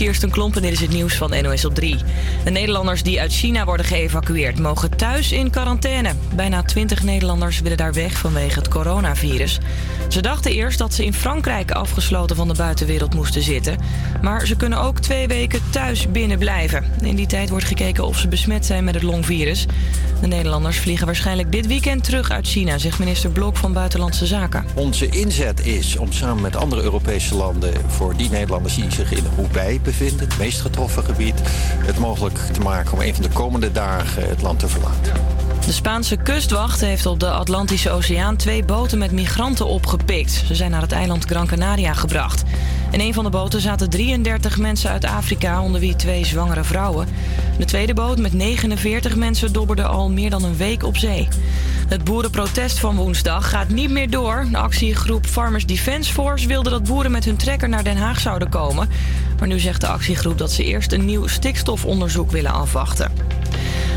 Kirsten Klomp en dit is het nieuws van NOS op 3. De Nederlanders die uit China worden geëvacueerd mogen thuis in quarantaine. Bijna 20 Nederlanders willen daar weg vanwege het coronavirus. Ze dachten eerst dat ze in Frankrijk afgesloten van de buitenwereld moesten zitten. Maar ze kunnen ook twee weken thuis binnen blijven. In die tijd wordt gekeken of ze besmet zijn met het longvirus. De Nederlanders vliegen waarschijnlijk dit weekend terug uit China, zegt minister Blok van Buitenlandse Zaken. Onze inzet is om samen met andere Europese landen voor die Nederlanders die zich in Hubei bevinden, het meest getroffen gebied, het mogelijk te maken om een van de komende dagen het land te verlaten. De Spaanse kustwacht heeft op de Atlantische Oceaan twee boten met migranten opgepikt. Ze zijn naar het eiland Gran Canaria gebracht. In een van de boten zaten 33 mensen uit Afrika, onder wie twee zwangere vrouwen. De tweede boot met 49 mensen dobberde al meer dan een week op zee. Het boerenprotest van woensdag gaat niet meer door. De actiegroep Farmers Defence Force wilde dat boeren met hun trekker naar Den Haag zouden komen. Maar nu zegt de actiegroep dat ze eerst een nieuw stikstofonderzoek willen afwachten.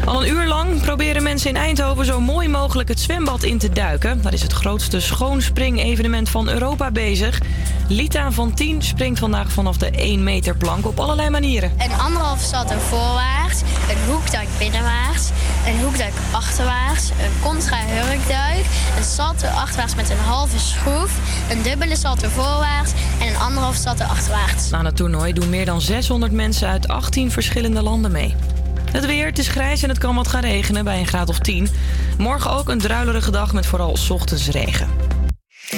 Al een uur lang proberen mensen in Eindhoven zo mooi mogelijk het zwembad in te duiken. Daar is het grootste schoonspring-evenement van Europa bezig. Lita van 10 springt vandaag vanaf de 1 meter plank op allerlei manieren. Een anderhalf salto voorwaarts, een hoekduik binnenwaarts, een hoekduik achterwaarts, een contra hurkduik, een salto achterwaarts met een halve schroef, een dubbele salto voorwaarts en een anderhalf salto achterwaarts. Aan het toernooi doen meer dan 600 mensen uit 18 verschillende landen mee. Het weer, het is grijs en het kan wat gaan regenen bij een graad of 10. Morgen ook een druilerige dag met vooral ochtends regen. Do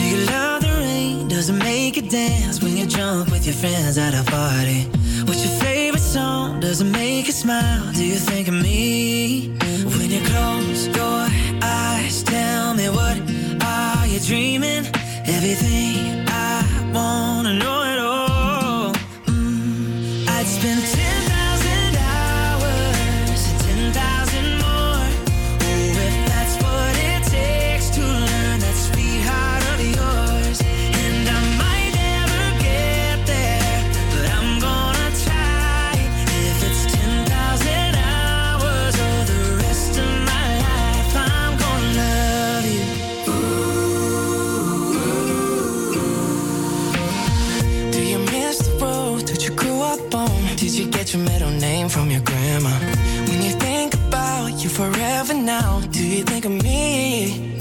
you love the rain? Does it make you dance when you're drunk with your friends at a party? What's your favorite song? Does it make you smile? Do you think of me? When you close your eyes, tell me what are you dreaming? Everything I wanna know from your grandma? When you think about you forever now, do you think of me?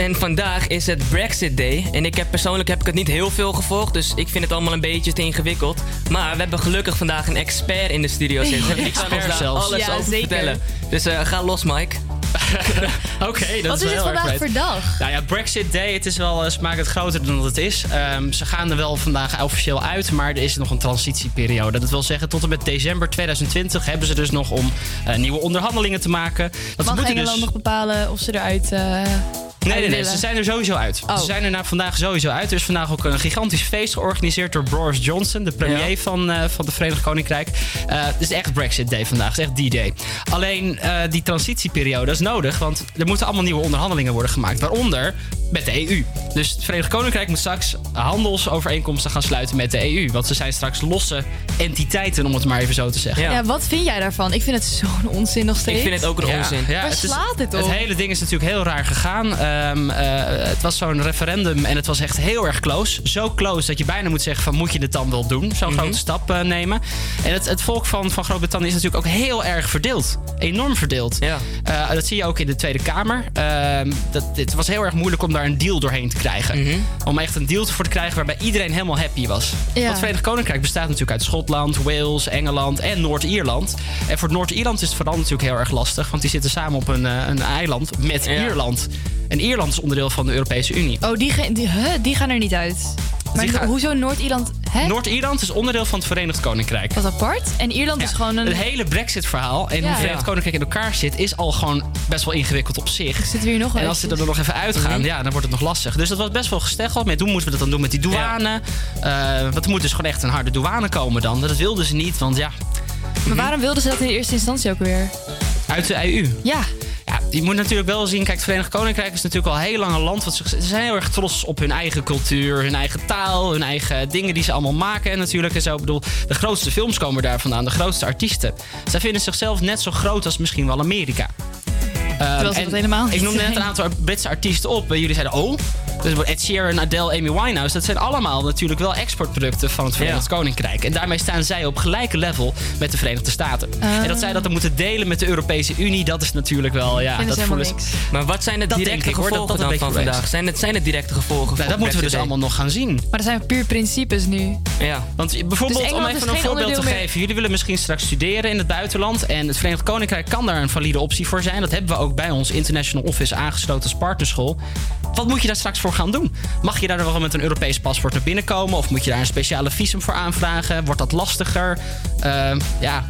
En vandaag is het Brexit Day. En ik heb persoonlijk heb ik het niet heel veel gevolgd, dus ik vind het allemaal een beetje te ingewikkeld. Maar we hebben gelukkig vandaag een expert in de studio zitten. Ja. Ik kan ons daar zelfs. alles Ja, over zeker. vertellen. Dus eh, ga los, Mike. Oké, dat Wat is is wel het vandaag voor dag? Nou ja, Brexit Day, het is wel, eh, ze maken het groter dan dat het is. Ehm, ze gaan er wel vandaag officieel uit, maar er is nog een transitieperiode. Dat wil zeggen, tot en met december 2020 hebben ze dus nog om eh, nieuwe onderhandelingen te maken. Dat Mag moeten Engeland dus... nog bepalen of ze eruit... eh, Nee, nee, nee, ze zijn er sowieso uit. Oh. Ze zijn er na vandaag sowieso uit. Er is vandaag ook een gigantisch feest georganiseerd door Boris Johnson, de premier Ja. van, eh van het Verenigd Koninkrijk. Eh, het is echt Brexit Day vandaag, het is echt D-Day. Alleen eh, die transitieperiode is nodig, want er moeten allemaal nieuwe onderhandelingen worden gemaakt. Waaronder met de EU. Dus het Verenigd Koninkrijk moet straks handelsovereenkomsten gaan sluiten met de EU. Want ze zijn straks losse entiteiten, om het maar even zo te zeggen. Ja. Ja, wat vind jij daarvan? Ik vind het zo'n onzin nog steeds. Ik vind het ook een Ja, onzin. ja, Waar het is- slaat het op? Het hele ding is natuurlijk heel raar gegaan. Ehm, eh, het was zo'n referendum en het was echt heel erg close. Zo close dat je bijna moet zeggen van moet je het dan wel doen? Zo'n grote stap eh, nemen. En het, het volk van, van Groot-Brittannië is natuurlijk ook heel erg verdeeld. Enorm verdeeld. Ja. Eh, dat zie je ook in de Tweede Kamer. Ehm, dat, het was heel erg moeilijk om daar een deal doorheen te krijgen. Om echt een deal voor te krijgen waarbij iedereen helemaal happy was. Ja. Want het Verenigd Koninkrijk bestaat natuurlijk uit Schotland, Wales, Engeland en Noord-Ierland. En voor Noord-Ierland is het vooral natuurlijk heel erg lastig. Want die zitten samen op een, eh, een eiland met Ja. Ierland. En Ierland is onderdeel van de Europese Unie. Oh, die, ge- die, huh, die gaan er niet uit. Maar gaan- hoezo Noord-Ierland? Noord-Ierland is onderdeel van het Verenigd Koninkrijk. Wat apart. En Ierland is gewoon een... Het hele Brexit-verhaal en hoe het Verenigd. Koninkrijk in elkaar zit, is al gewoon best wel ingewikkeld op zich. Zitten we hier nog En als ze er nog even uitgaan, Mhm. ja, dan wordt het nog lastig. Dus dat was best wel gesteggeld. Met hoe moeten we dat dan doen met die douane? Eh, want er moet dus gewoon echt een harde douane komen dan. Dat wilden ze niet, want ja, Maar waarom wilden ze dat in eerste instantie ook weer? uit de EU. Ja. Je moet natuurlijk wel zien, kijk, het Verenigd Koninkrijk is natuurlijk al heel lang een land. Wat ze, ze zijn heel erg trots op hun eigen cultuur, hun eigen taal, hun eigen dingen die ze allemaal maken. En natuurlijk, en zo, ik bedoel, de grootste films komen daar vandaan, de grootste artiesten. Zij vinden zichzelf net zo groot als misschien wel Amerika. En dat helemaal Ik noemde net een aantal Britse artiesten op. en Jullie zeiden, oh, dus Ed Sheeran, Adele, Amy Winehouse. Dat zijn allemaal natuurlijk wel exportproducten van het Verenigd Koninkrijk. En daarmee staan zij op gelijke level met de Verenigde Staten. En dat zij dat dan moeten delen met de Europese Unie, dat is natuurlijk wel, ja, Vinden dat voelen ze. niks. Maar wat zijn de directe gevolgen dat dan van vandaag? Zijn het, zijn het directe gevolgen Nou, dat moeten we dus allemaal nog gaan zien. Maar dat zijn puur principes nu. Ja. Want bijvoorbeeld, Dus om Engeland even een voorbeeld te geven. Jullie willen misschien straks studeren in het buitenland. En het Verenigd Koninkrijk kan daar een valide optie voor zijn. Dat hebben we ook bij ons International Office aangesloten als partnerschool. Wat moet je daar straks voor gaan doen? Mag je daar wel met een Europees paspoort naar binnen komen? Of moet je daar een speciale visum voor aanvragen? Wordt dat lastiger? Ehm, ja.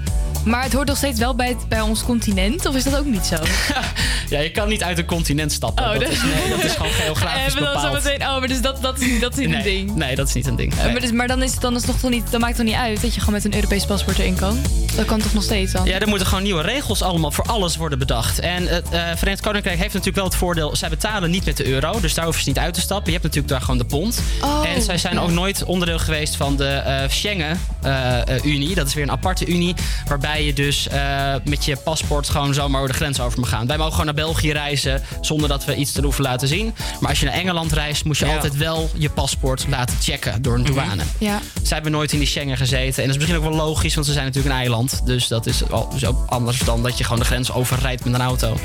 Maar het hoort nog steeds wel bij, het, bij ons continent, of is dat ook niet zo? ja, je kan niet uit een continent stappen. Oh, dat, dat- is, nee, dat is gewoon geografisch zo bepaald. meteen, oh, maar dus dat, dat, is, dat is niet een ding. nee, dat is niet een ding. Eh, Nee. Maar, dus, maar dan, is het, dan, is het toch niet, dan maakt het toch niet uit dat je gewoon met een Europees paspoort erin kan? Dat kan toch nog steeds dan? Ja, er moeten gewoon nieuwe regels allemaal voor alles worden bedacht. En het eh, Verenigd Koninkrijk heeft natuurlijk wel het voordeel... zij betalen niet met de euro, dus daar hoeven ze niet uit te stappen. Je hebt natuurlijk daar gewoon de pond. Oh, en zij zijn ja. ook nooit onderdeel geweest van de eh, Schengen-Unie. dat is weer een aparte unie, waarbij je dus eh, met je paspoort... gewoon zomaar de grens over mag gaan. Wij mogen gewoon naar België reizen zonder dat we iets te hoeven laten zien. Maar als je naar Engeland reist, moet je Ja. altijd wel je paspoort laten checken door een douane. Ja. Zij hebben nooit in die Schengen gezeten. En dat is misschien ook wel logisch, want ze zijn natuurlijk een eiland. Dus dat is wel zo anders dan dat je gewoon de grens overrijdt met een auto.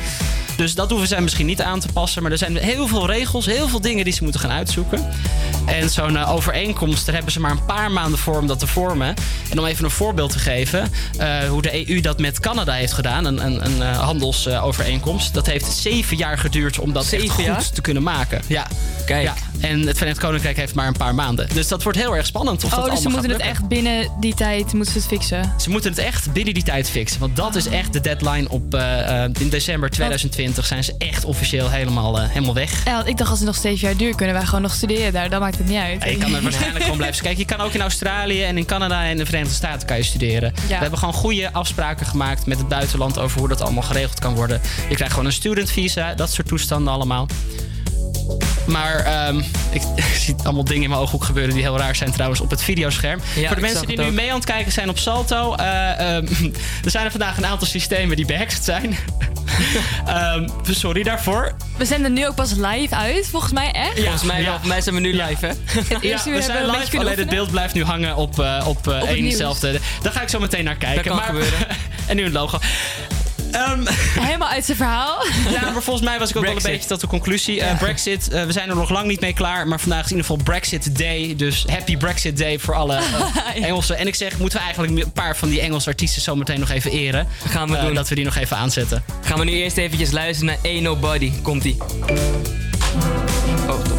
Dus dat hoeven zij misschien niet aan te passen. Maar er zijn heel veel regels, heel veel dingen die ze moeten gaan uitzoeken. En zo'n eh, overeenkomst, daar hebben ze maar een paar maanden voor om dat te vormen. En om even een voorbeeld te geven, eh, hoe de EU dat met Canada heeft gedaan, een, een, een eh, handelsovereenkomst. dat heeft zeven jaar geduurd om dat echt Zeven goed jaar? te kunnen maken. Ja. Kijk. Ja, en het Verenigd Koninkrijk heeft maar een paar maanden. Dus dat wordt heel erg spannend. Of dat Oh, dus ze moeten het echt binnen die tijd moeten ze het fixen. Ze moeten het echt binnen die tijd fixen. Want dat is echt de deadline op eh, eh, in december 2020 zijn ze echt officieel helemaal, eh, helemaal weg. Ja, ik dacht als het nog steeds jaar duurt, kunnen wij gewoon nog studeren daar. Dan maakt het niet uit. Ja, je kan er waarschijnlijk gewoon blijven kijken. Je kan ook in Australië en in Canada en de Verenigde Staten kan je studeren. We hebben gewoon goede afspraken gemaakt met het buitenland over hoe dat allemaal geregeld kan worden. Je krijgt gewoon een student visa, dat soort toestanden allemaal. Maar ehm, ik, ik zie allemaal dingen in mijn ooghoek gebeuren die heel raar zijn trouwens op het videoscherm. Ja, Voor de mensen die nu ook. mee aan het kijken zijn op Salto. eh, ehm, er zijn er vandaag een aantal systemen die behext zijn. Ehm, sorry daarvoor. We zenden nu ook pas live uit, volgens mij echt. Volgens mij, wel. ja. Volgens mij zijn we nu live, hè? Het Ja, eerste uur we hebben zijn we een beetje live, alleen het beeld blijft nu hangen op, eh, op, eh, het één nieuws. dezelfde. Daar ga ik zo meteen naar kijken. Dat kan maar, gebeuren. en nu het logo. Ehm, Helemaal uit zijn verhaal. ja, maar volgens mij was ik ook wel een beetje tot de conclusie. Eh, Brexit, eh, we zijn er nog lang niet mee klaar. Maar vandaag is in ieder geval Brexit Day. Dus happy Brexit Day voor alle eh, Engelsen. En ik zeg, moeten we eigenlijk een paar van die Engelse artiesten zo meteen nog even eren. Gaan we doen. Dat we die nog even aanzetten. Gaan we nu eerst eventjes luisteren naar Ain't Nobody. Komt-ie. Oh,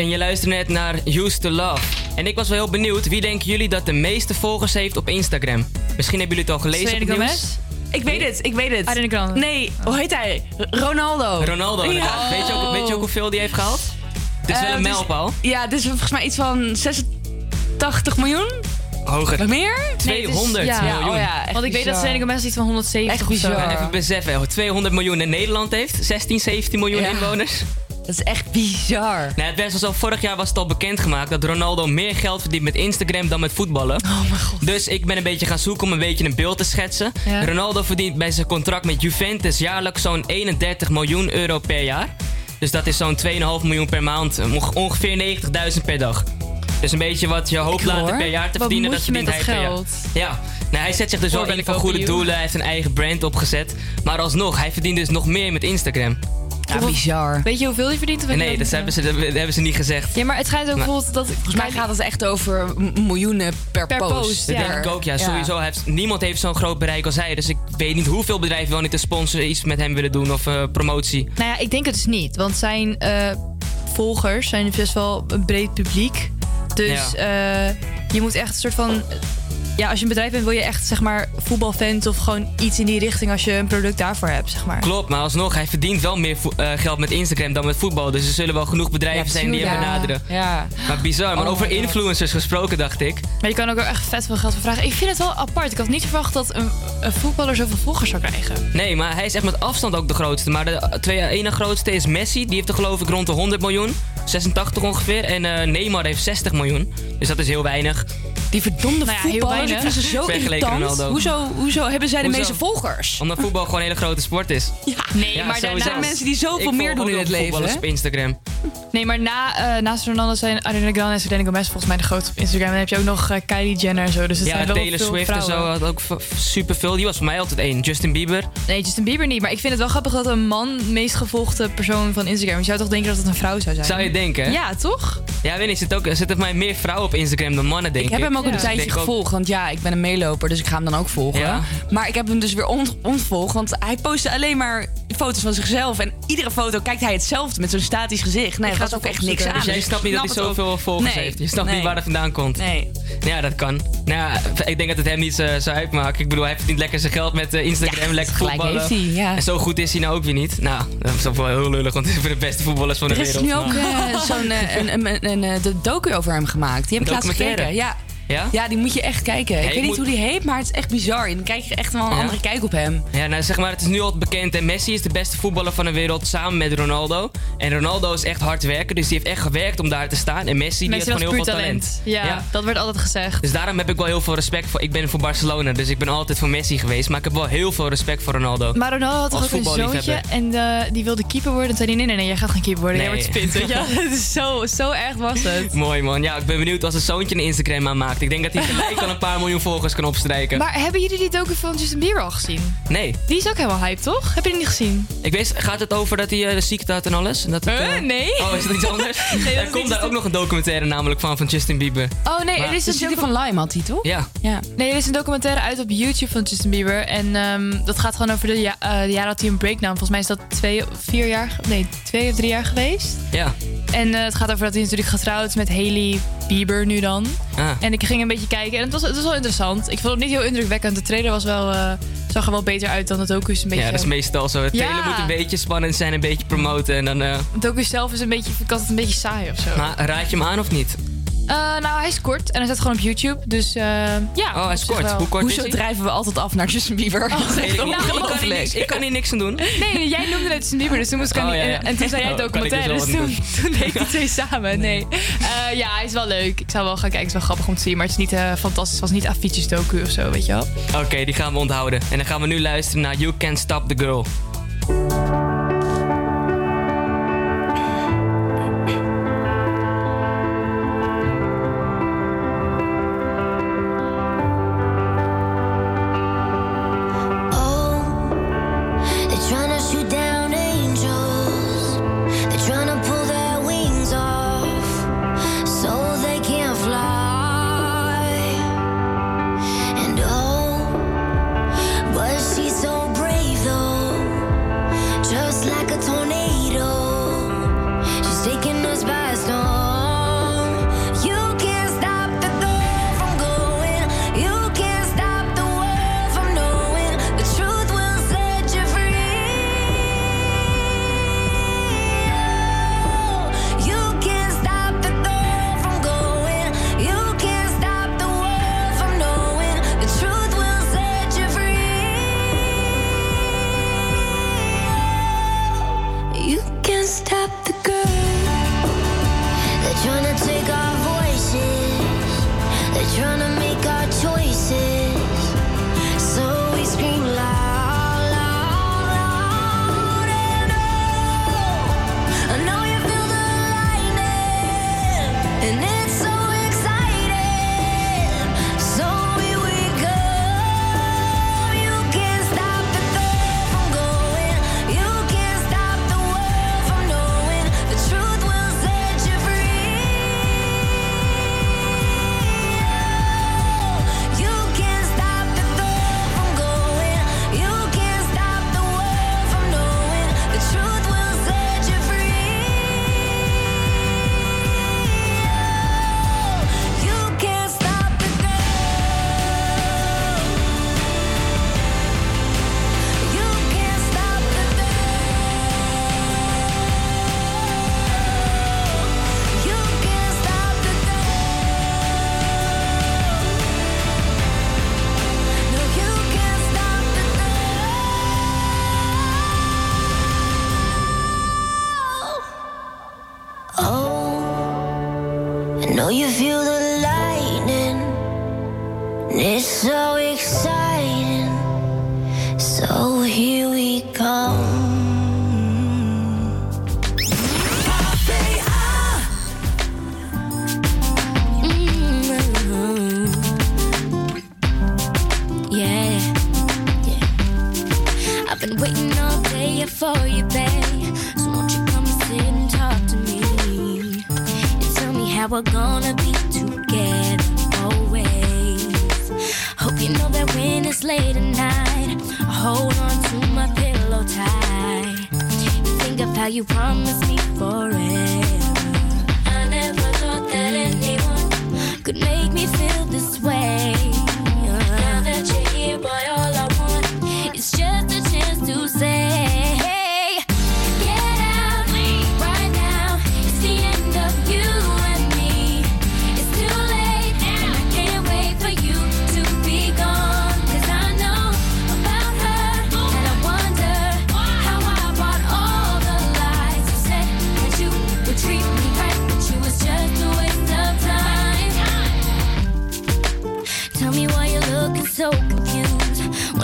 en je luistert net naar Used to Love. En ik was wel heel benieuwd, wie denken jullie dat de meeste volgers heeft op Instagram? Misschien hebben jullie het al gelezen op Selena Gomez? nieuws. Ik weet het, ik weet het. Ariana Grande. Nee, hoe heet hij? Ronaldo. Ronaldo. Weet, je ook, weet je ook hoeveel die heeft gehaald? Het is Eh, wel een het is- mijlpaal. Ja, dit is volgens mij iets van 86 miljoen? Hoger. Wat meer? 200 ja, miljoen. Oh ja, Want ik weet dat. Selena Gomez iets van 170 Echt of zo. bizar. Maar even beseffen, 200 miljoen in Nederland heeft. 16, 17 miljoen Ja. inwoners. Dat is echt bizar. Nou, het werd zo, vorig jaar was het al bekendgemaakt dat Ronaldo meer geld verdient met Instagram dan met voetballen. Oh mijn god. Dus ik ben een beetje gaan zoeken om een beetje een beeld te schetsen. Ja. Ronaldo verdient bij zijn contract met Juventus jaarlijks zo'n 31 miljoen euro per jaar. Dus dat is zo'n 2,5 miljoen per maand, onge- ongeveer 90.000 per dag. Dus een beetje wat je hoopt later per jaar te Wat verdienen, moet dat je met verdient hij per jaar. Ja, nou, hij zet zich dus Voor wel in ook goede doelen. Hij heeft een eigen brand opgezet. Maar alsnog, hij verdient dus nog meer met Instagram. Ja, bizar. Weet je hoeveel hij verdient? Je Nee, dat hebben ze, dat hebben ze niet gezegd. Ja, maar het schijnt ook Maar- bijvoorbeeld dat... Volgens mij gaat het echt over miljoenen per, Per post. post, Dat Ja. denk ik ook, ja. Sowieso, heeft, niemand heeft zo'n groot bereik als hij. Dus ik weet niet hoeveel bedrijven wel niet te sponsoren iets met hem willen doen of eh, promotie. Nou ja, ik denk het dus niet. Want zijn eh, volgers zijn best wel een breed publiek. Dus eh, je moet echt een soort van... Ja, als je een bedrijf bent, wil je echt zeg maar voetbalfans of gewoon iets in die richting als je een product daarvoor hebt, zeg maar. Klopt, maar alsnog, hij verdient wel meer vo- eh, geld met Instagram dan met voetbal. Dus er zullen wel genoeg bedrijven zijn die hem benaderen. Ja. Maar bizar, maar Oh over God. influencers gesproken dacht ik. Maar je kan ook wel echt vet veel geld voor vragen. Ik vind het wel apart. Ik had niet verwacht dat een, een voetballer zoveel volgers zou krijgen. Nee, maar hij is echt met afstand ook de grootste. Maar de twee ene grootste is Messi. Die heeft er geloof ik rond de 100 miljoen. 86 ongeveer. En eh, Neymar heeft 60 miljoen. Dus dat is heel weinig. Die verdomde Nou ja, heel voetballers, ik weinig. vind ze zo Vergeleken irritant. Hoezo, hoezo hebben zij de Hoezo? meeste volgers? Omdat voetbal gewoon een hele grote sport is. Nee, Ja, maar sowieso. Er zijn mensen die zoveel Ik meer doen in het leven. voetballers hè? op Instagram. Nee, maar na, eh, naast Ronaldo zijn Ariana Grande en Selena Gomez volgens mij de grootste op Instagram. En dan heb je ook nog eh, Kylie Jenner en zo. Dus het Ja, zijn wel Taylor veel Swift en zo had ook super veel. Die was voor mij altijd één. Justin Bieber. Nee, Justin Bieber niet. Maar ik vind het wel grappig dat een man meest gevolgde persoon van Instagram. Je zou toch denken dat het een vrouw zou zijn? Zou je denken? Ja, toch? Ja, weet niet. Er zitten ook- zitten voor mij meer vrouwen op Instagram dan mannen, denk Ik ik. heb hem ook Ja. een tijdje ook- gevolgd. Want ja, ik ben een meeloper, dus ik ga hem dan ook volgen. Ja. Maar ik heb hem dus weer ont ontvolgd. Want hij postte alleen maar foto's van zichzelf. En iedere foto kijkt hij hetzelfde met zo'n statisch gezicht. Nee, Ik dat was ook echt niks aan. Dus jij snapt niet dat hij zoveel volgers Nee, heeft. Je snapt nee. niet waar dat vandaan komt. Nee. Ja, dat kan. Nou ja, ik denk dat het hem niet zo zou uitmaken. Ik bedoel, hij verdient lekker zijn geld met eh, Instagram, Ja, lekker gelijk voetballen. heeft hij, ja. En zo goed is hij nou ook weer niet. Nou, dat is toch wel heel lullig, want hij is voor de beste voetballers van de Er is wereld. nu ook Maar- eh, zo'n eh, een, een, een, een, eh, de docu over hem gemaakt. Die heb ik laatst gekeken. Ja. Ja? ja, die moet je echt kijken. Ja, ik weet niet hoe die heet, maar het is echt bizar. En dan krijg je echt wel een Ja? andere kijk op hem. Ja, nou zeg maar, het is nu al bekend. En Messi is de beste voetballer van de wereld samen met Ronaldo. En Ronaldo is echt hard werken, dus die heeft echt gewerkt om daar te staan. En Messi, die heeft gewoon heel veel talent. talent. Ja, dat werd altijd gezegd. Dus daarom heb ik wel heel veel respect voor. Ik ben voor Barcelona, dus ik ben altijd voor Messi geweest. Maar ik heb wel heel veel respect voor Ronaldo. Maar Ronaldo had toch een zoontje en eh, die wilde keeper worden. En zei hij, nee, nee, nee, jij gaat geen keeper worden. Jij Nee. wordt spint, weet je is zo, zo erg was het. Mooi man. Ja, ik ben benieuwd als een zoontje een Instagram aanmaakt. Ik denk dat hij gelijk al een paar miljoen volgers kan opstrijken. Maar hebben jullie die docu van Justin Bieber al gezien? Nee. Die is ook helemaal hype, toch? Heb je die niet gezien? Ik weet, gaat het over dat hij eh, de ziekte had en alles? En dat het, eh, Nee. Oh, is dat iets anders? dat er komt niet daar ook nog een documentaire namelijk van, van Justin Bieber. Oh nee, Maar- er is een docu- van Lime had hij, toch? Ja. Ja. Nee, er is een documentaire uit op YouTube van Justin Bieber. En ehm, dat gaat gewoon over de, ja, eh, de jaren dat hij een breakdown. Volgens mij is dat twee of vier jaar... Nee, twee of drie jaar geweest. Ja. En eh, het gaat over dat hij natuurlijk getrouwd is met Hailey Bieber nu dan. Ah. En ik ging een beetje kijken en het was, het was wel interessant. Ik vond het niet heel indrukwekkend. De trailer was wel, eh, zag er wel beter uit dan het docu is een beetje... Ja, dat is meestal zo. Het Ja. trailer moet een beetje spannend zijn, een beetje promoten en dan... eh, Het docu zelf is een beetje, ik had het een beetje saai of zo. Maar raad je hem aan of niet? Eh, nou, hij is kort en hij staat gewoon op YouTube. Dus eh, ja. Oh, hij is kort. wel. Hoe kort Hoezo is hij? drijven we altijd af naar Justin Bieber? Dat echt Ik, ik, ik, kan niks, ik kan hier niks aan doen. Nee, jij noemde het Justin Bieber, dus toen moest ik Oh, aan die- ja, ja. en, en toen zei jij Oh, dus documentaire, dus wat toen, toen deed ik de twee samen. Nee. Eh, ja, hij is wel leuk. Ik zou wel gaan kijken, het is wel grappig om te zien, maar het is niet eh, fantastisch. Het was niet Avicii's docu of zo, weet je wel. Oké, die gaan we onthouden. En dan gaan we nu luisteren naar You Can't Stop the Girl.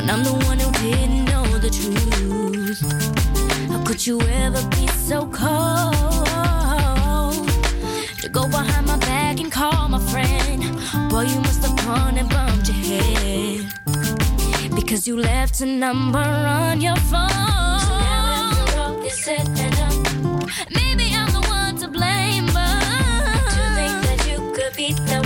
when I'm the one who didn't know the truth. How could you ever be so cold to go behind my back and call my friend? Boy, you must have gone and bumped your head because you left a number on your phone. So now after all broke said and done, uh, maybe I'm the one to blame, but to think that you could be the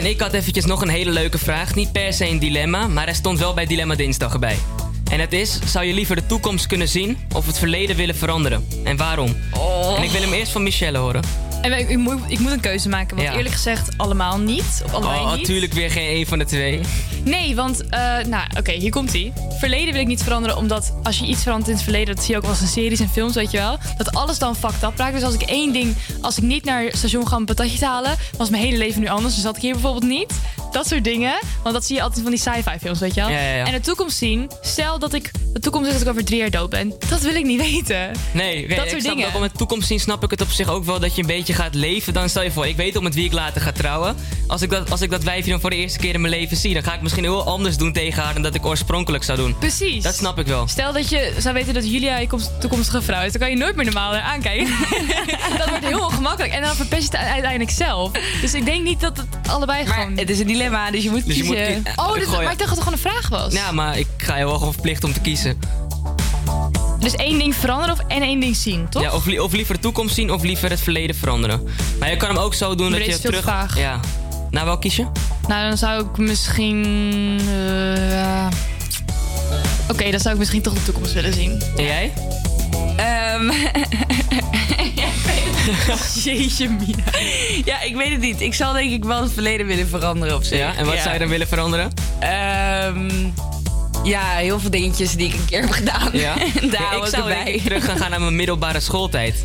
En ik had eventjes nog een hele leuke vraag. Niet per se een dilemma, maar hij stond wel bij Dilemma Dinsdag erbij. En het is, zou je liever de toekomst kunnen zien of het verleden willen veranderen? En waarom? Oh. En ik wil hem eerst van Michelle horen. En ik, moet, een keuze maken, want eerlijk gezegd allemaal niet. Oh, natuurlijk weer geen één van de twee. Nee, want, eh, nou oké, hier komt hij. Verleden wil ik niet veranderen, omdat als je iets verandert in het verleden... dat zie je ook wel eens in series en films, weet je wel dat alles dan fucked up raakt. Dus als ik één ding, als ik niet naar het station ga een patatje halen, was mijn hele leven nu anders. Dus zat ik hier bijvoorbeeld niet. Dat soort dingen. Want dat zie je altijd van die sci-fi films, weet je wel. En de toekomst zien. Stel dat ik de toekomst is dat ik over drie jaar dood ben. Dat wil ik niet weten. Nee, dat soort dingen. Ook om het toekomst zien snap ik het op zich ook wel dat je een beetje gaat leven. Dan stel je voor, ik weet om met wie ik later ga trouwen. Als ik, dat, als ik dat wijfje dan voor de eerste keer in mijn leven zie, dan ga ik misschien heel anders doen tegen haar dan dat ik oorspronkelijk zou doen. Precies. Dat snap ik wel. Stel dat je zou weten dat Julia je komst- toekomstige vrouw is, dan kan je nooit meer normaal naar aankijken. dat wordt heel ongemakkelijk. En dan verpest je het uiteindelijk zelf. Dus ik denk niet dat het allebei gewoon... Het is een dilemma, dus je moet Dus je moet kiezen. ki- Oh, gooi- maar ik dacht dat het gewoon een vraag was. Ja, maar ik ga je wel gewoon verplichten om te kiezen. Dus één ding veranderen of en één ding zien, toch? Ja, of, li- of liever de toekomst zien of liever het verleden veranderen. Maar je kan hem ook zo doen Maar dat dit je is veel terug... vaag. Ja. Nou, wel kies je? Nou, dan zou ik misschien... eh. Oké, dan zou ik misschien toch de toekomst willen zien. En jij? Ehm, Jeetje, Mina. Ja, ik weet het niet. Ik zal denk ik wel het verleden willen veranderen op zich. Ja, en wat zou je dan willen veranderen? Ehm, ja, heel veel dingetjes die ik een keer heb gedaan. Ja? En daar Ja, ik ik zou ik terug gaan gaan naar mijn middelbare schooltijd.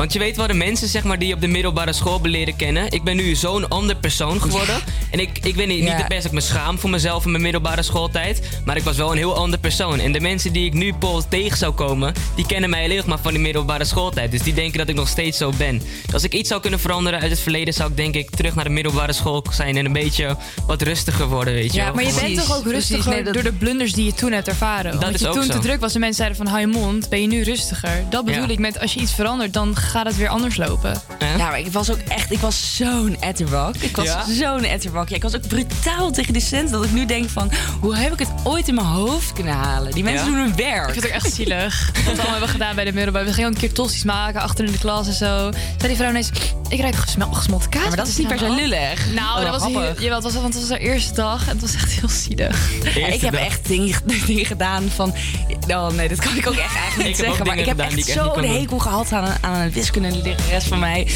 Want je weet wel, de mensen zeg maar, die je op de middelbare school leren kennen. Ik ben nu zo'n ander persoon geworden. En ik, ik weet niet, Ja. niet best dat ik me schaam voor mezelf in mijn middelbare schooltijd. Maar ik was wel een heel ander persoon. En de mensen die ik nu Paul tegen zou komen, die kennen mij alleen nog maar van die middelbare schooltijd. Dus die denken dat ik nog steeds zo ben. Dus als ik iets zou kunnen veranderen uit het verleden, zou ik denk ik terug naar de middelbare school zijn en een beetje wat rustiger worden, weet je Ja, wel. Maar je bent toch ook rustiger Nee, dat- door de blunders die je toen hebt ervaren. Dat Want is je ook toen zo. te druk was en mensen zeiden van hou je mond, ben je nu rustiger. Dat bedoel Ja. ik met als je iets verandert, dan gaat het weer anders lopen. Hè? Ja, maar ik was ook echt, ik was zo'n etterbak. Ik was Ja? zo'n etterbak. Ja, ik was ook brutaal tegen de cent dat ik nu denk van, hoe heb ik het ooit in mijn hoofd kunnen halen? Die mensen Ja? doen hun Ik werk. vind het ook echt zielig. Wat we allemaal hebben gedaan bij de middelbare. We gingen ook een keer tossies maken achter in de klas en zo. Zei die vrouw ineens, ik ruik gesmel, gesmolten kaas. Ja, maar dat is niet per se nou? lullig. Nou, Oh, dat was, heel, grappig. jawel, het was, want het was haar eerste dag en het was echt heel zielig. Ja, ik heb dag. echt dingen, dingen gedaan van... Oh nee, dat kan ik ook echt eigenlijk niet Ik zeggen. Maar ik heb echt ik zo'n hekel gehad aan, een- aan een wiskundelerares van mij.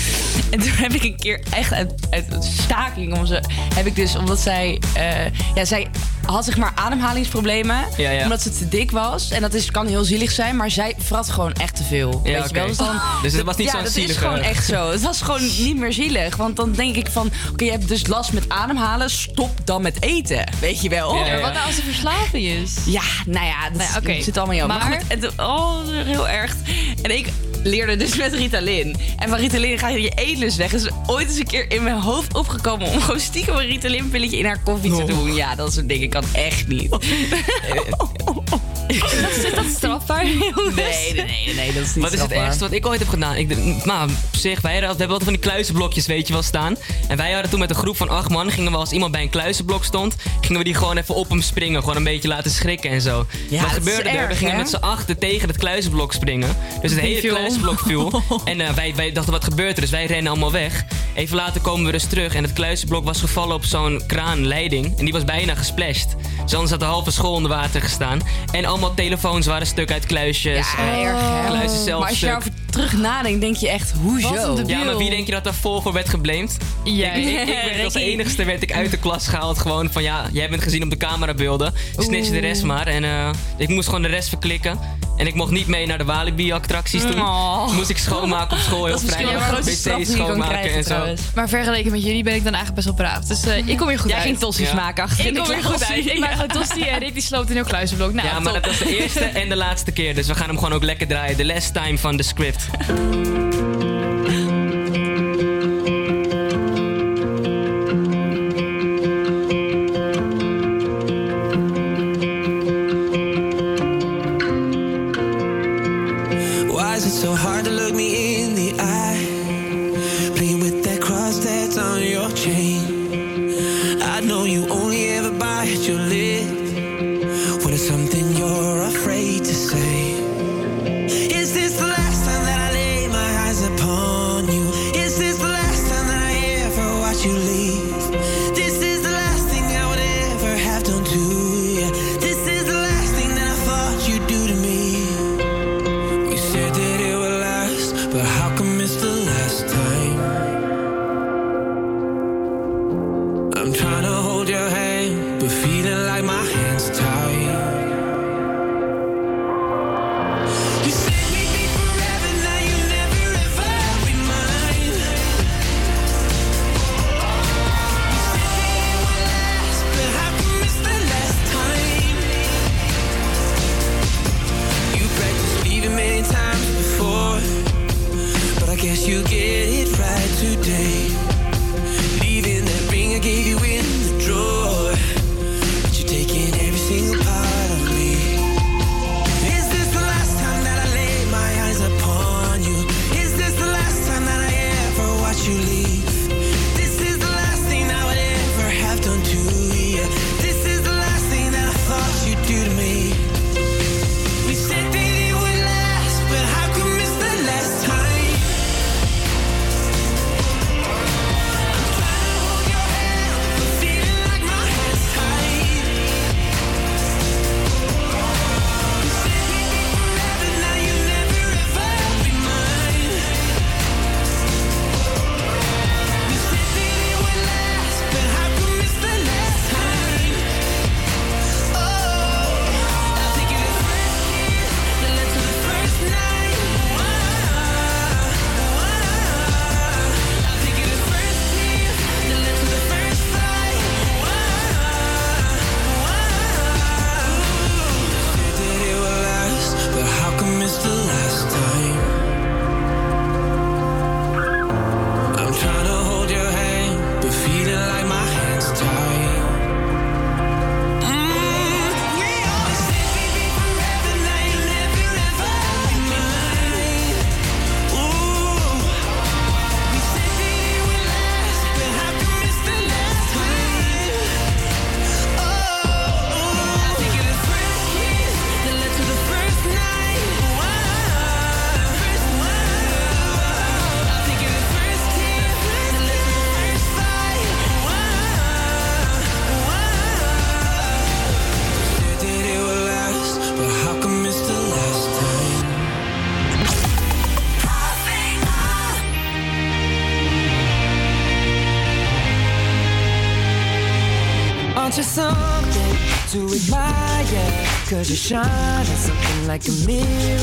En toen heb ik een keer echt uit, uit staking om ze... Heb ik dus, omdat zij... eh, ja, zij had zeg maar ademhalingsproblemen. Ja, ja. Omdat ze te dik was. En dat is, kan heel zielig zijn. Maar zij vrat gewoon echt te veel. Ja, weet je wel? Dus, dan, Dus het was niet ja, zo'n dat zielige- is gewoon echt zo. Het was gewoon niet meer zielig. Want dan denk ik van... Oké, je hebt dus last met ademhalen. Stop dan met eten. Weet je wel? Ja, ja, ja. wat nou als er verslaving is? Ja, nou ja, dat Nou ja, zit allemaal in jou. Maar, Maar- goed, en toen- oh, dat is heel erg. En ik leerde dus met Ritalin. En van Ritalin ga je je eetlust weg. Dus ooit eens een keer in mijn hoofd opgekomen... om gewoon stiekem een Ritalin-pilletje in haar koffie te Oh. doen. Ja, dat soort dingen kan echt niet. Is dat strafbaar, jongens? Nee, nee, nee, nee, dat is niet Wat is het strafbaar. ergste wat ik ooit heb gedaan? Ik, maar op zich, wij hadden, we hebben altijd van die kluizenblokjes, weet je wel, staan. En wij hadden toen met een groep van acht man, gingen we als iemand bij een kluizenblok stond, gingen we die gewoon even op hem springen. Gewoon een beetje laten schrikken en zo. Ja, Wat dat is gebeurde er? erg, We gingen hè? met z'n achten tegen het kluizenblok springen. Dus het hele viel. kluizenblok viel. En eh, wij, wij dachten, wat gebeurt er? Dus wij rennen allemaal weg. Even later komen we dus terug en het kluizenblok was gevallen op zo'n kraanleiding. En die was bijna gesplashed. Dus anders had de halve school onder water gestaan. En allemaal telefoons waren stuk uit kluisjes. Ja, en erg, hè? Zelf Maar als je daarover terug nadenkt, denk je echt, hoezo? Ja, maar wie denk je dat daarvoor voor werd geblamed? Jij. Ik, ik werd als enigste werd ik uit de klas gehaald. Gewoon van ja, jij bent gezien op de camerabeelden. Snitch de rest maar. En eh, ik moest gewoon de rest verklikken. En ik mocht niet mee naar de Walibi-attracties toen. Oh. Moest ik schoonmaken op school. Heel Dat is misschien vrij. kan schoonmaken krijgen en zo. Maar vergeleken met jullie ben ik dan eigenlijk best wel braaf. Dus eh, ik kom hier goed Jij uit. ging tossies Ja. maken achter in Ik de kom hier goed uit. Ik maak gewoon tosti en Rick die sloopt in heel kluizenblok. Nou, Ja, maar top. Dat was de eerste en de laatste keer. Dus we gaan hem gewoon ook lekker draaien. De last time van de script. Why is it so hard to look me in the eye? Shine on something like a mirror,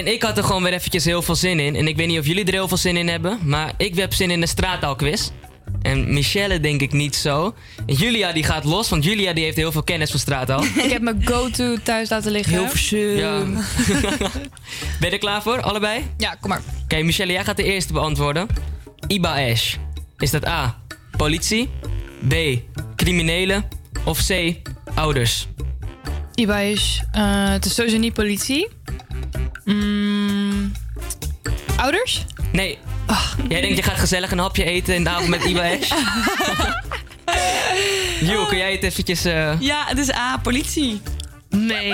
en ik had er gewoon weer eventjes heel veel zin in. En ik weet niet of jullie er heel veel zin in hebben, maar ik heb zin in de straattaalquiz. En Michelle denk ik niet zo. En Julia die gaat los, want Julia die heeft heel veel kennis van straat al. Ik heb mijn go-to thuis laten liggen. Hilversum. Ja. ben je er klaar voor, allebei? Ja, kom maar. Oké, Michelle, jij gaat de eerste beantwoorden. Iba Ash. Is dat A, politie? B, criminelen? Of C, ouders? Ibaïs. eh het is sowieso niet politie. Mm, ouders? Nee. Jij denkt je gaat gezellig een hapje eten in de avond met Iba Ash? Jo, kun jij het eventjes... eh, Ja, het is A, politie. Nee.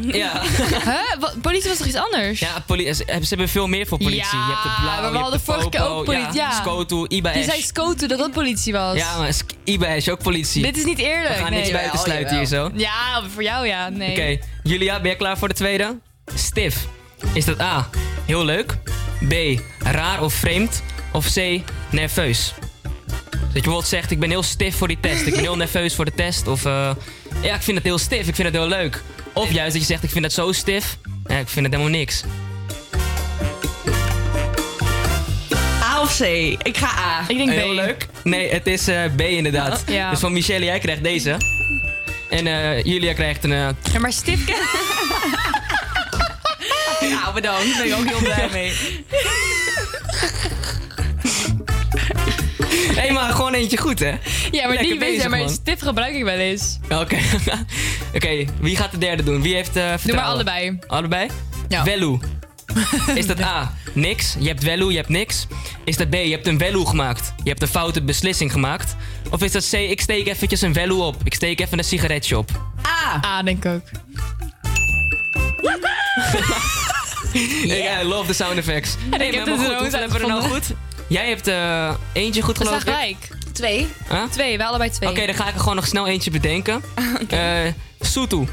Ja. Huh? Politie was toch iets anders? Ja, poli- ze, ze hebben veel meer voor politie. Ja, je hebt de blauw, maar we je hadden vorige keer ook politie, ja. Scoto, Iba Je Ash. zei Scoto dat dat politie was. Ja, maar Ash ook politie. Dit is niet eerlijk. We gaan nee. niks buiten sluiten hier zo. Ja, voor jou ja. Nee. Oké, Julia, ben je klaar voor de tweede? Stif. Is dat A, heel leuk? B, raar of vreemd? Of C, nerveus? Dat je bijvoorbeeld zegt, ik ben heel stif voor die test. Ik ben heel nerveus voor de test. Of, eh, ja, ik vind het heel stif. Ik vind het heel leuk. Of juist dat je zegt, ik vind het zo stif. Ja, ik vind het helemaal niks. A of C? Ik ga A. Ik denk B. Heel leuk. Nee, het is eh, B inderdaad. Ja. Dus van Michelle, jij krijgt deze. En eh, Julia krijgt een... Ja, maar stief ken- Nou, bedankt. Daar ben ik ook heel blij mee. hey, maar gewoon eentje goed, hè? Ja, maar die weet bezig, maar stief gebruik ik wel eens. Oké. Oké, wie gaat de derde doen? Wie heeft eh Doe maar vertrouwen? allebei. Allebei? Ja. Velu. Is dat A, niks? Je hebt Velu, je hebt niks. Is dat B, je hebt een Velu gemaakt? Je hebt een foute beslissing gemaakt? Of is dat C, ik steek eventjes een Velu op? Ik steek even een sigaretje op. A. A, denk ik ook. Yeah. I love the sound effects. Hey, ik heb maar het goed, er er nou goed? Jij hebt eh, eentje goed geloof ik. gelijk. Twee. Huh? Twee, we allebei twee. Oké, dan ga ik er gewoon nog snel eentje bedenken. Eh Soetu.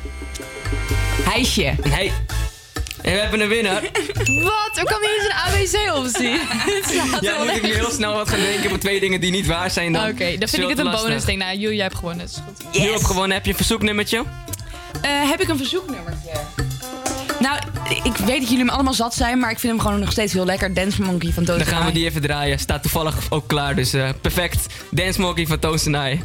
Hijsje. En hij... En we hebben een winnaar. Wat? Er kwam niet eens een ABC-optie. Ja, dan moet ik nu heel snel wat gaan denken op twee dingen die niet waar zijn dan. Oké, dan vind ik het een bonus ding. Nou, Jules, jij hebt gewonnen. Dat is goed. Je hebt gewonnen. Heb je een verzoeknummertje? Eh, heb ik een verzoeknummertje? Nou, ik weet dat jullie hem allemaal zat zijn, maar ik vind hem gewoon nog steeds heel lekker. Dance Monkey van Toon Dan gaan we die even draaien. Staat toevallig ook klaar, dus eh, perfect. Dance Monkey van Toon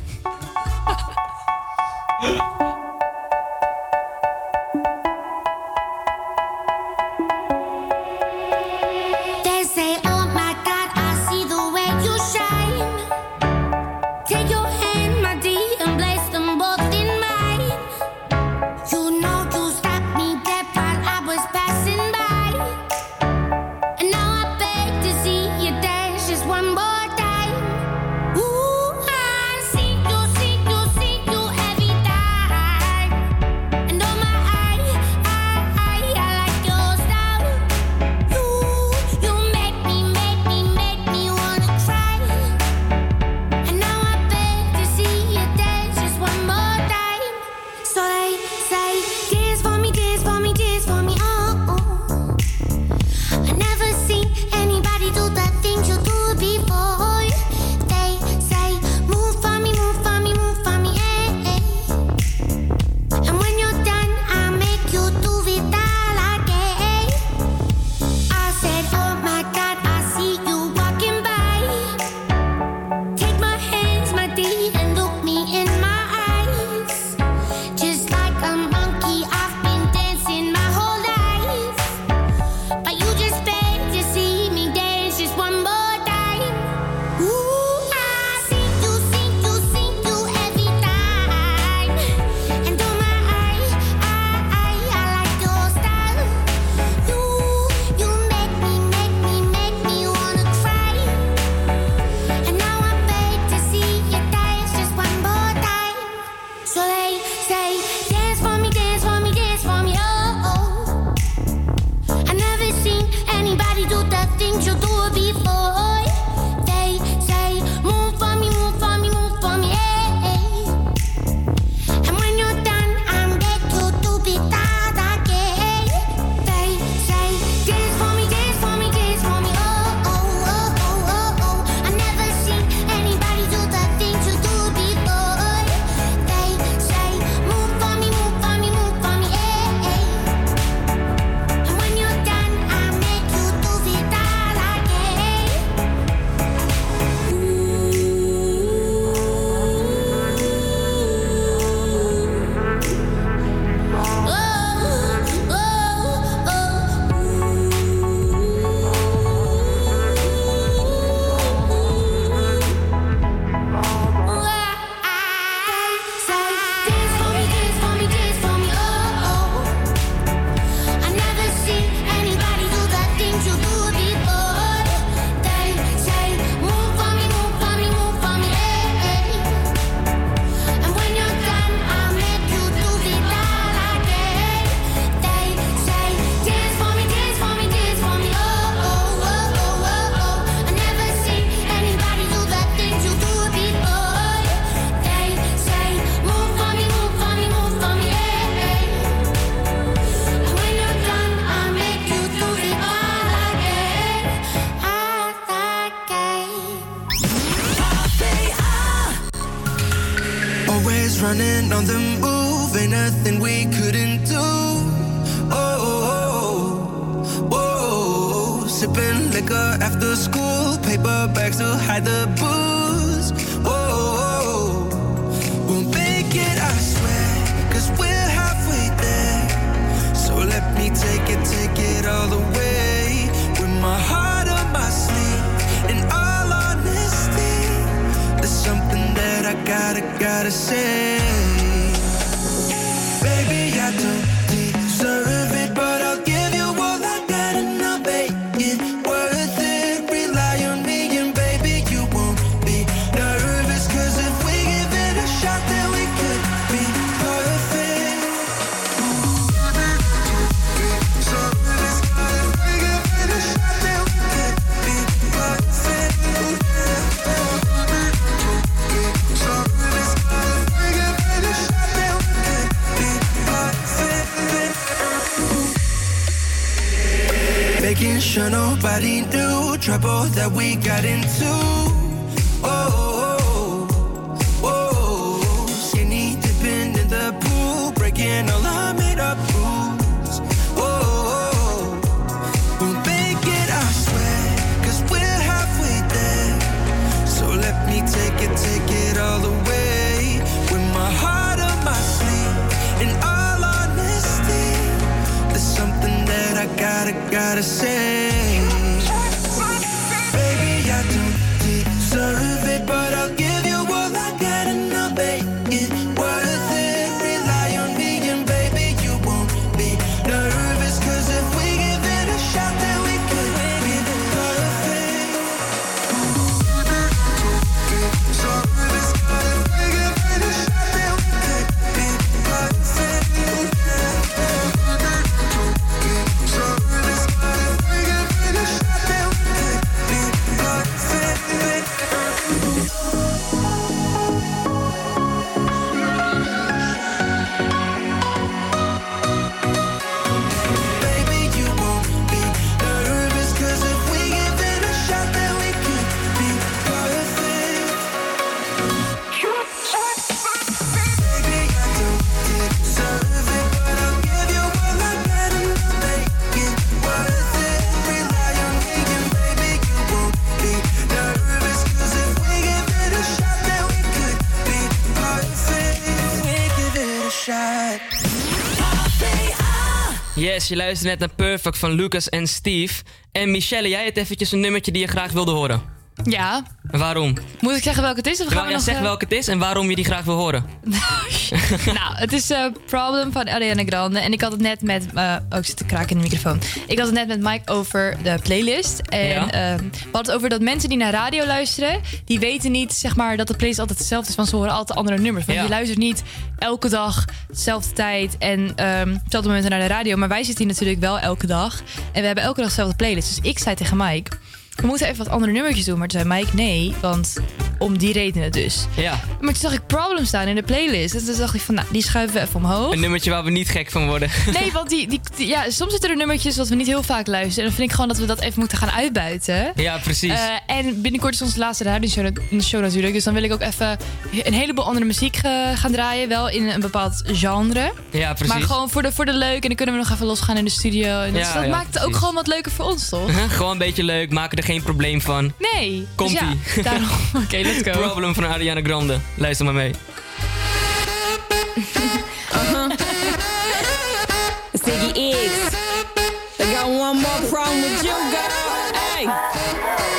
sure nobody knew trouble that we got into. Oh, oh, oh. Yes, je luistert net naar Perfect van Lucas en Steve. En Michelle, jij hebt eventjes een nummertje die je graag wilde horen. Ja. Waarom? Moet ik zeggen welke het is? Of gaan Ja, we ja, nog, zeg eh, welke het is en waarom je die graag wil horen. nou, het is eh, Problem van Ariana Grande. En ik had het net met... eh oh, ik zit te kraken in de microfoon. Ik had het net met Mike over de playlist. En Ja. eh, we hadden het over dat mensen die naar radio luisteren... die weten niet zeg maar, dat de playlist altijd hetzelfde is. Want ze horen altijd andere nummers. Want je luistert niet elke dag, dezelfde tijd... en ehm dezelfde momenten naar de radio. Maar wij zitten hier natuurlijk wel elke dag. En we hebben elke dag dezelfde playlist. Dus ik zei tegen Mike... We moeten even wat andere nummertjes doen. Maar toen zei Mike nee, want om die redenen dus. Ja, Maar toen zag ik Problem staan in de playlist. En toen dacht ik van, nou, die schuiven we even omhoog. een nummertje waar we niet gek van worden. Nee, want die, die, die- ja, soms zitten er nummertjes wat we niet heel vaak luisteren. En dan vind ik gewoon dat we dat even moeten gaan uitbuiten. Ja, precies. Eh, en binnenkort is onze laatste radioshow show natuurlijk. Dus dan wil ik ook even een heleboel andere muziek eh, gaan draaien. Wel in een bepaald genre. ja, precies. Maar gewoon voor de, voor de leuk. En dan kunnen we nog even losgaan in de studio. En dat, Ja, dat ja, maakt het ook gewoon wat leuker voor ons, toch? Gewoon een beetje leuk, maken er geen probleem van. Nee. Komt-ie. Dus ja, daarom. Oké, let's go. Problem van Ariana Grande. Luister maar mee. Ziggy X. I got one more problem with you, girl. Hey.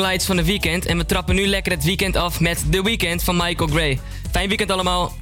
Lights van de Weekend. En we trappen nu lekker het weekend af met The Weekend van Michael Gray. Fijn weekend allemaal.